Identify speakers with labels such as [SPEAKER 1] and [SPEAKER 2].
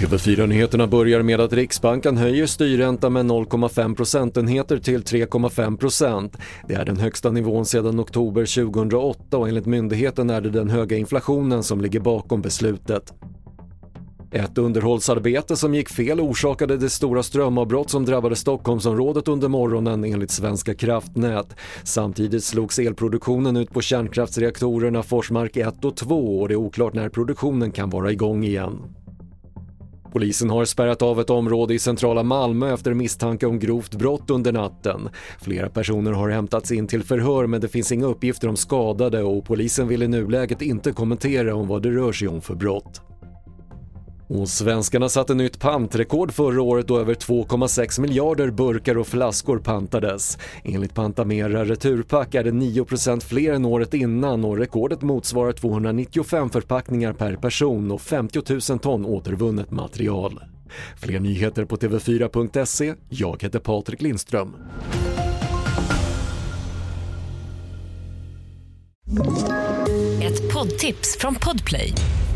[SPEAKER 1] TV4-nyheterna börjar med att Riksbanken höjer styrräntan med 0,5 procentenheter till 3,5 procent. Det är den högsta nivån sedan oktober 2008 och enligt myndigheten är det den höga inflationen som ligger bakom beslutet. Ett underhållsarbete som gick fel orsakade det stora strömavbrott som drabbade Stockholmsområdet under morgonen enligt Svenska kraftnät. Samtidigt slogs elproduktionen ut på kärnkraftsreaktorerna Forsmark 1 och 2 och det är oklart när produktionen kan vara igång igen. Polisen har spärrat av ett område i centrala Malmö efter misstanke om grovt brott under natten. Flera personer har hämtats in till förhör men det finns inga uppgifter om skadade och polisen vill i nuläget inte kommentera om vad det rör sig om för brott. Och svenskarna satte nytt pantrekord förra året då över 2,6 miljarder burkar och flaskor pantades. Enligt Pantamera Returpack är det 9% fler än året innan och rekordet motsvarar 295 förpackningar per person och 50 000 ton återvunnet material. Fler nyheter på TV4.se. Jag heter Patrik Lindström.
[SPEAKER 2] Ett poddtips från Podplay.